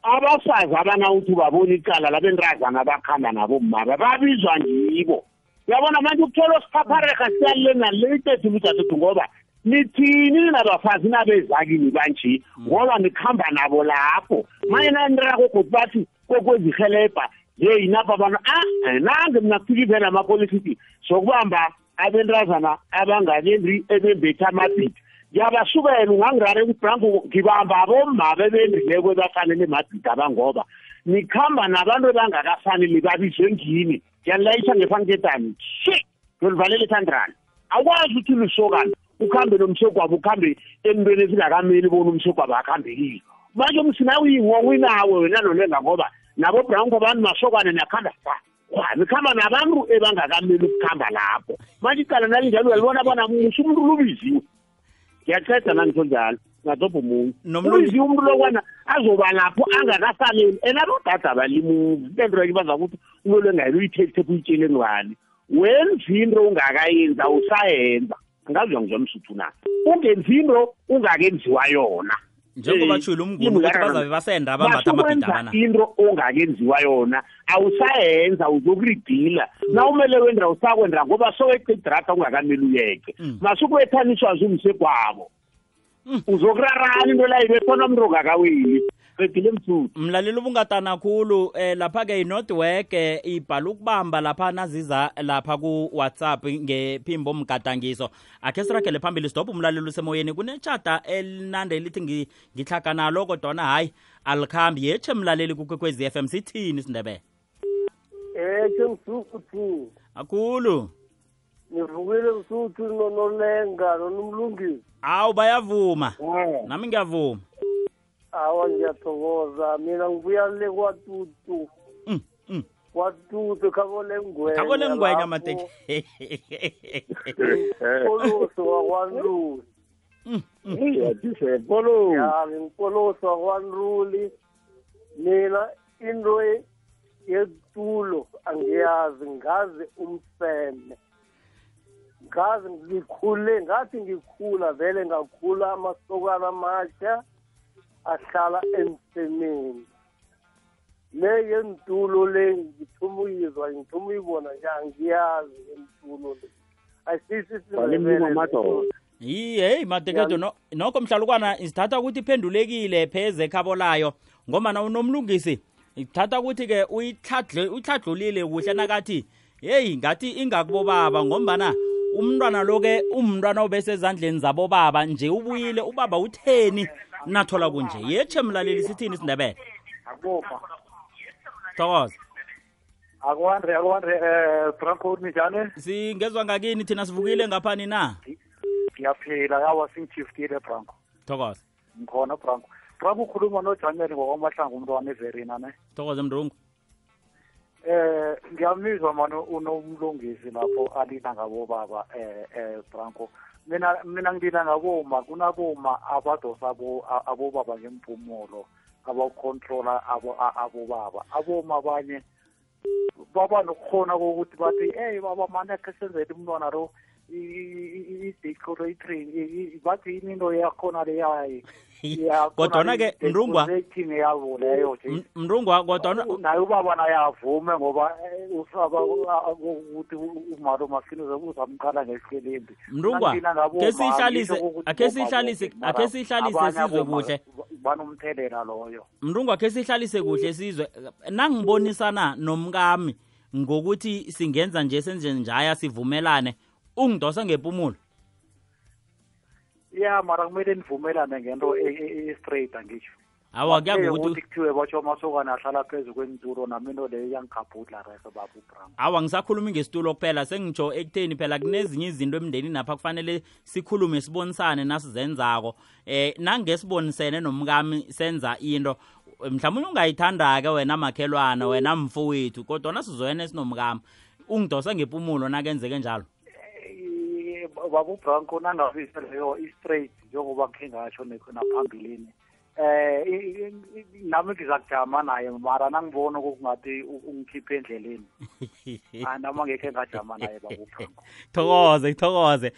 abafazi abanawuthi babona icala labentrazana abakhamba nabomaba babizwa ngibo. Uyabona manje ukuthola osiphaphareka siyalile nale itethu ludathethu ngoba nithini nabafazi nabezakini banje ngoba nikhamba nabo lapho. Manje nanirako godu bathi kokwezihelebha yeyi napha abantu ah nange mina kufika ivela amapolisithi sokubamba abentrazana abangakendi ebembethe amabhidi. Ngiyabasukela ungangirare ukuthi branko ngibamba abomma bebendrileko ebafanele emabhidi abangoba nikhamba nabantu ebangakafanele babizwe ngini ngiyanilayisha ngefanketani. Shi ngiyolivalela ethandrani akwazi ukuthi ulisokana ukhambe nomsogwabo ukhambe emntweni ezingakameli bona umsogwabo akhambekile manje umsina uyingongo inawe wena nolenga ngoba nabo brown abantu masokwane niyakhamba sa nikhamba nabantu ebangakameli ukukhamba lapho. Manje icala nalinjalo uyalibona bona musa umuntu lubiziwe ngiyaqeda nangisho njalo. Ngadobha umuntu. Ubiziwe umuntu lokwana azoba lapho angakafaneli and abodada abalimuvi lento baza ukuthi umuntu engayeli uyithethephe uyitshele ngwani. Wenza into ungakayenzi awusayenza. Angazwa ngizwa msuthu na? Ungenzi into ungakenziwa yona. Njengoba umnguni imngani ukuthi bazabe basenda bambatha amabhidi Masukwenza abana into ongakenziwa yona awusayenza uzokuridila na umele wenda usakwenda ngoba soweqidrata ungakameli uyeke. Masukwethaniswa zumse kwabo uzokurarana into layibe khona umuntu ongakaweli. Qedile mthuthu. Mlaleli ubungatana khulu eh lapha ke inodwork eh, ibhala ukubamba lapha naziza lapha ku WhatsApp ngephimbo mgadangiso. Akhe sirakele phambili stop umlaleli usemoyeni kunetshata elinande lithi ngi- ngihlaga nalo kodwa hayi alikhambi. Yeche mlaleli kukwekwezi FM sithini sindebele Eh sengisuthi akhulu. Nivukile ngisuthi nonolenga nonomlungisi awu bayavuma. Nami ngiyavuma. Awa ngiyathokoza mina ngibuya le kwatutu kwatutu khabole ngwenya khakole ngwenya lapho. Mateke Mpoloso wakwanluli polo ya ngimpoloso wakwanluli mina into e- yetulo angiyazi ngazi umseme ngazi ngikhule ngathi ngikhula vele ngakhula amasokana amasha. Ahlala emsemeni. Le yentulo le ngithuma uyizwa ngithuma uyibona nje angiyazi yentulo le. Ayisisi Walemlungu amadoda. yi heyi matekedo no, nokho mhlalukwana sithatha ukuthi iphendulekile pheze ekhabo layo ngombana unomlungisi ithatha ukuthi-ke uyihladlulile kuhle nakathi heyi ngathi ingakubobaba ngombana umntwana lo-ke umntwana obesezandleni zabobaba nje ubuyile ubaba utheni nathola kunje? Yeche mlaleli sithini isindebele akubopha thokoza. Akwande akwande eh Branko nijane singezwa ngakini thina sivukile ngaphani na? Ngiyaphila yawa singithiftile Branko thokoza. Ngikhona Branko Branko ukhuluma noJanyeli ngokwamahlangu umntwana everina ne? Thokoza mndungu eh ngiyamizwa manje unomlungisi lapho alila ngabo baba eh eh Branko mina mina ngidila ngaboma kunaboma abadosa abo a- abobaba ngempumulo abakontrola abo a- abobaba. Aboma abanye baba nokukhona kokuthi bathi hey baba mane khe senzele umntwana lo. I-decorating bathi into yakhona leyayi Kodwana-ke, Mrungwa- decorating yabo leyo nje M- mndungwa kodwa naye ubaba naye avume ngoba eh, usaba ukuthi umalo maskini uzamqala ngesikelembi mndungwa ke siyihlalise akhe siyihlalise akhe siyihlalise sizwe kuhle banomthelela loyo mndungwa khe sihlalise kuhle sizwe nangibonisana nomkami ngokuthi singenza nje senze njaya sivumelane. Ungidosa ngempumulo ya mara kumele nivumelane ngento e- e- e-straight angisho awa kuya Eh, ngokuthi ukuthi kuthiwe batsho amasokana ahlala phezu kwenturo nami into leyo iyangikhabhudla rehe baba ubram awa ngisakhuluma ngesitulo kuphela. Sengitsho ekutheni phela kunezinye izinto emndenini napha kufanele sikhulume sibonisane nasizenzako. Eh nangesibonisene nomkami senza into mhlawumbe ungayithanda-ke wena makhelwana wena mfowethu kodwa nasizoyena esinomkami. Ungidosa ngempumulo nakenzeke njalo. Eh, baba ubranko nangavisa leyo i-straight njengoba khe ngasho ne- naphambilini eh i- i- i- nami ngizakujama naye mara nangibona kokungathi u- ungikhiphe endleleni. Ah, nami angekhe ngajama naye baba ubranko thokoze thokoze.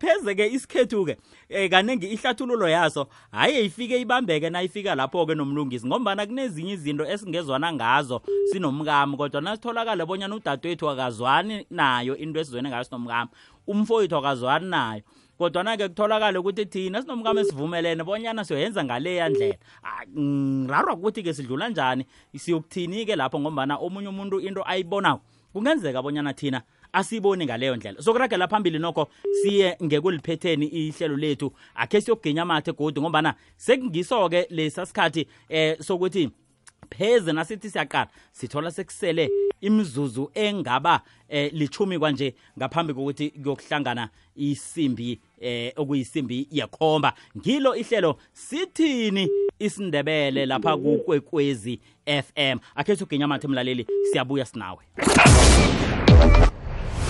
Pheze-ke isikhethu-ke um kaningi ihlathululo yaso hhayi ifike ibambeke nayifika lapho-ke nomlungisi ngombana kunezinye izinto esingezwana ngazo sinomkami kodwa nasitholakale bonyana udadewethu akazwani nayo into esizwene ngayo sinomkami. Umfowethu akazwani nayo kodwana-ke kutholakale ukuthi thina sinomkami esivumelene bonyana siyoyenza ngaleya ndlela. Ah, ngirarwa ukuthi-ke sidlula njani? Siyokuthini-ke lapho ngombana omunye umuntu into ayibonako. Kungenzeka bonyana thina asiboni ngaleyo ndlela. Sokuragela phambili nokho siye ngekuliphetheni ihlelo lethu. Akhe siyokuginya amathe godi ngombana sekungiso-ke lesa sikhathi eh sokuthi pheze nasithi siyaqala. Sithola sekusele imizuzu engaba eh lichumi kwanje ngaphambi kokuthi kuyokuhlangana isimbi eh okuyisimbi yekhomba ngilo ihlelo sithini isindebele lapha kukwekwezi FM akhe siyoginya amathe mlaleli siyabuya sinawe.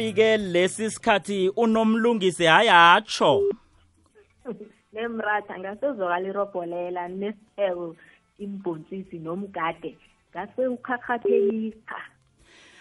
Nafike lesi sikhathi unomlungisi hayatsho nemratha ngasezwakala irobholela nesitheko imbhontshisi nomgade ngase ukhakhathekisa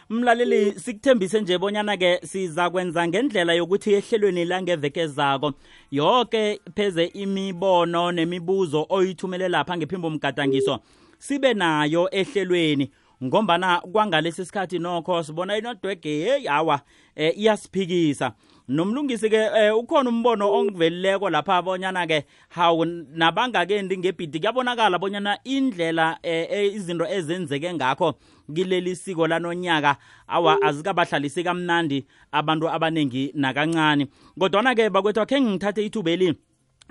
mlaleli sikuthembise nje bonyana-ke siza kwenza ngendlela yokuthi ehlelweni langeveke zako yonke pheze imibono nemibuzo oyithumele lapha ngephimbo mgadangiso sibe nayo ehlelweni ngombana kwangalesi sikhathi nokho sibona inodwege heyi hawa eh, iyasiphikisa. Nomlungisi ke eh, ukhona umbono ongivelileko lapha bonyana ke hawu nabangakendi ngebhidi kuyabonakala bonyana indlela eh, eh, izinto ezenzeke ngakho kileli siko lanonyaka awa azikabahlalisi kamnandi abantu abaningi nakancane kodwana ke bakwethu akhe ngithathe ithubeli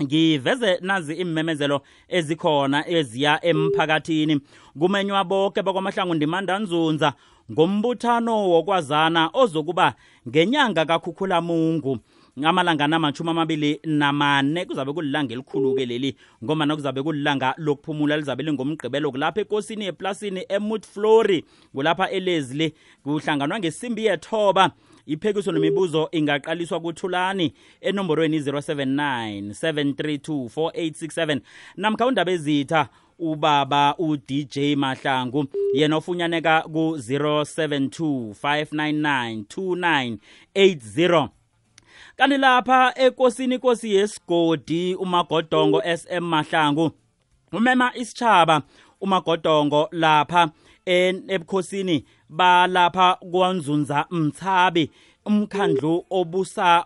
ngiveze nazi imemezelo ezikhona eziya emphakathini. Kumenywa bonke bakwamahlangu ndimandanzunza ngombuthano wokwazana ozokuba ngenyanga kakhukhulamungu. Amalangana amashumi amabili namane kuzabe kulilanga elikhulu-ke leli ngomana kuzabe kulilanga lokuphumula lizabe lingomgqibelo kulapha ekosini eplasini emut flori kulapha elezili kuhlanganwa ngesimbi yethoba iphekiso nemibuzo ingaqaliswa kuthulani enomborweni 079 732 4867 namkha undaba ezitha ubaba udj mahlangu yena ofunyaneka ku-072 599 2980 kanti lapha ekosini inkosi yesigodi umagodongo sm mahlangu umema isitshaba umagodongo lapha ebukhosini balapha kwanzunza mthabi. Umkhandlu obusa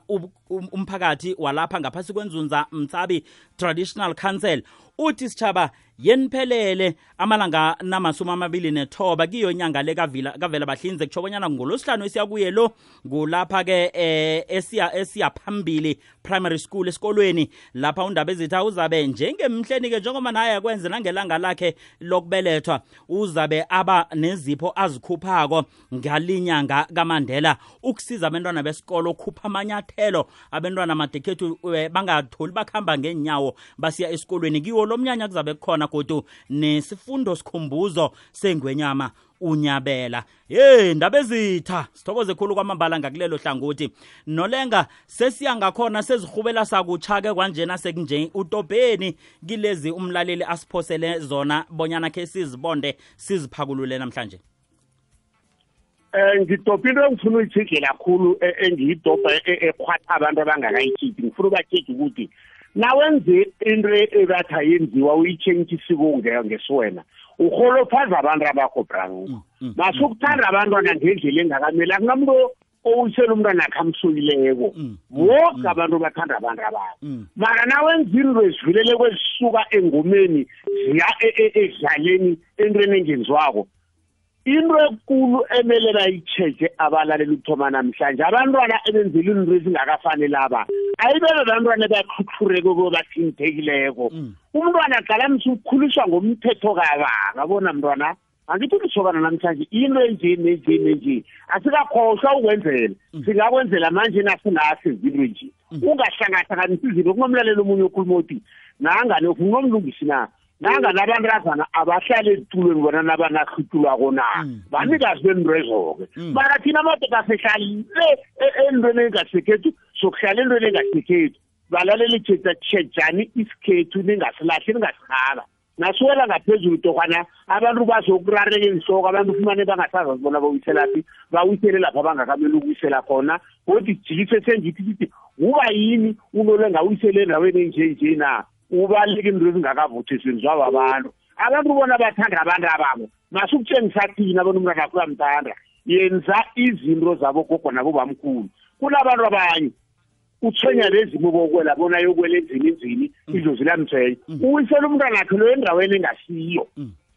umphakathi walapha ngaphasi kwenzunza mthabi traditional council. Uthi sitshaba yeniphelele amalanga namasumi amabili nethoba kiyo inyanga le kavela bahlinze kutsho bonyana ngolosihlanu esiyakuye lo kulapha-ke eh, esiya esiya phambili primary school esikolweni. Lapha undaba ezitha uzabe njengemhleni-ke njengoba naye akwenze nangelanga lakhe lokubelethwa uzabe aba nezipho azikhuphako ngalinyanga kamandela. Ukusiza abantwana besikolo ukhupha amanyathelo abantwana madekhethu eh, bangatholi bakuhamba ngenyawo basiya esikolweni. Kiwo lo mnyanya kuzabe kukhona godu nesifundo sikhumbuzo sengwenyama unyabela. Ye ndaba ezitha sithokoze khulu kwamambala ngakulelo hlangothi. Nolenga sesiya ngakhona sezihubela sakutsha-ke kwanjena sekunje utobheni. Kilezi umlaleli asiphosele zona bonyana khe sizibonde siziphakulule namhlanje. Um ngidobha into engifuna uyithidle kakhulu engiyidobha ekhwatha abantu abangakayikhiphi ngifuna ubatshedi ukuthi nawenze into ebathi ayenziwa uyitshentshe isiko ngesiwena uholophaza abantu abakho brang masukuthanda abantwana ngendlela engakameli akunamuntu owusela umntwana akhe amsuyileko woke abantu bathanda abantu ababo mara nawenza into ezivulele kwezisuka engomeni ziya edlaleni entweni engenziwako. Into ekulu emele bayitsheje abalaleli ukuthoma namhlanje. Abantwana ebenzela into ezingakafanele aba ayibebe bantwana bakhuthureko kobathinthekileko umntwana qala mse ukhuliswa ngomthetho kabanga bona mntwana angithi ulisokana namhlanje into enje nenje nenje asikakhohlwa ukwenzela. Singakwenzela manje nasinase izinto nje ungahlangahlanganisi izinto kunomlaleli omunye okhuluma uthi nangane ufuna unomlungisi na? Nangani abantazana abahlala ezitulweni bona nabanahitulwako na. Banikazi bemrezo-ke mara thina amadoda sihlale entweni engasekhethu sokuhlala entweni engasekhethu balalela tshejani isikhethu ningasilahli ningasihaba nasiwela ngaphezulu tokwana abantu bazokurareka enhloko abantu ufumane bangasazazi bona bawiselaphi bawisele lapha bangakamele ukuwisela khona. Kodwa jikise sengithi sithi kuba yini unole ngawisele endaweni enjenje na? Ubaluleke into ezingakavuthisweni zwabo abantu abantu bona bathanda abantu ababo. Masukutshengisa thina abantu umntwana akho uyamthanda? Yenza izinto zabo gogo nabobamkhulu. Kunabantu abanye. Uthwenya lezimo bokwela bona yokwela enzini inzini idlozi lamthenya uwisela umntwana akhe lo endaweni engasiyo.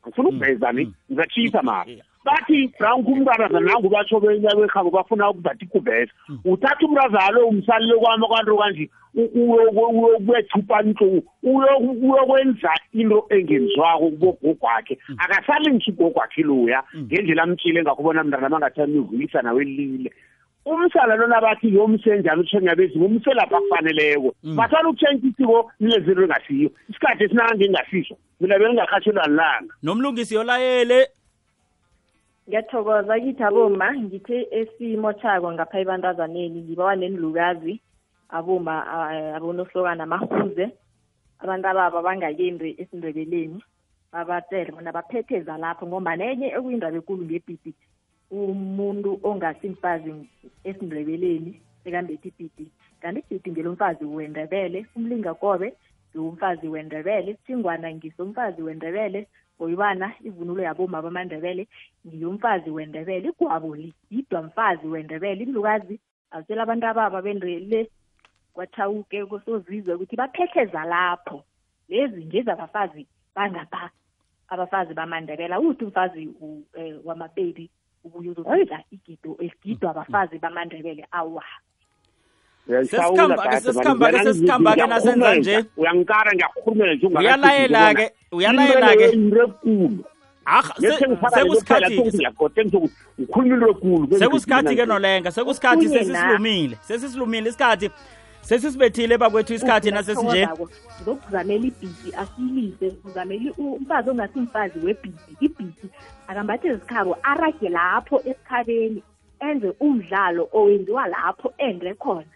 Ngifuna ukuveza ni? Ngizatshisa mara bathi nangu umntwana nangu batsho benyabehabo bafuna ukuzathi ikuveza uthatha umntazana lo umsalile kwami kwanto kanje uyokubethupha ntlungu uyokwenza into engenziwako kubogogo wakhe akasalingisa ugogo wakhe loya ngendlela amtshile ngakubona mntana bangathanda uyivuyisa nawe elile. Umsala lona bathi yomsenjani uthenya bezimo umselapha akufaneleko basala ukutshentsha isiko nilezinto engasiyo. Isikhathi esinange engasiso mina bengingakhatshelwa lilanga. Nomlungisi yolayele ngiyathokoza kithi aboma ngithe esimo chako ngapha ebantazaneni ngibawa nenilukazi aboma abonohlokana amahuze abantu ababa bangakendi esindebeleni babatshele bona baphetheza lapho ngoba nenye ekuyindaba ekulu ngebhidi umuntu ongasimfazi esindebeleni sekambethi ibhidi kanti ibhidi ngelomfazi wendebele umlingakobe ngiwumfazi wendebele singwana ngisomfazi wendebele ngoyibana ivunulo yaboma bamandebele ngiyomfazi wendebele igwabo yidwa mfazi wendebele. Imlukazi azitshela abantu ababa bendele kwathawuke kosozizwe ukuthi baphetheza lapho. Lezi nje zabafazi bangapha abafazi bamandebela uthi umfazi eh, wamapedi ubuye uzodla igido esigidwa abafazi bamandebele. Awa sesikhamba-ke, sesikhamba-ke nasenza nje. uyangikara ngiyakurhulumela nje Uyalayela-ke, uyalayela-ke. ekulu Arha, se- sekusikhathi- ngikhuluma into ekulu sekusikhathi ke nolenga sekusikhathi Okunye na. sesisilumile sesisilumile isikhathi sesisibethile bakwethu isikhathi nasesinje ngizokuzamela ibhidi asiyilise uzamela u- umfazi ongasimfazi webhidi ibhidi akambathe izikhabo arage lapho esikhabeni enze umdlalo owenziwa lapho ende khona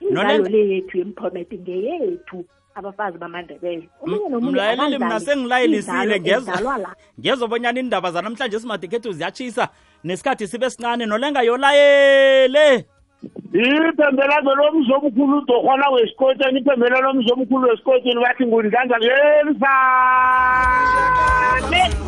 imidlalo Nole- le yethu yemphomete ngeyethu abafazi bamandebele. Omunye nomunye mlayeleli mina akadlali sengilayelisile imidlalo ngezwa edlalwa la. ngezobonyana indaba zanamhlanje simadikhethu ziyatshisa nesikhathi sibe sincane nolenga yolayele. Iphembelazo lomzomkhulu udorhwana wesikotsheni iphembela lomzomkhulu wesikotsheni bathi ngundlanza ngelisane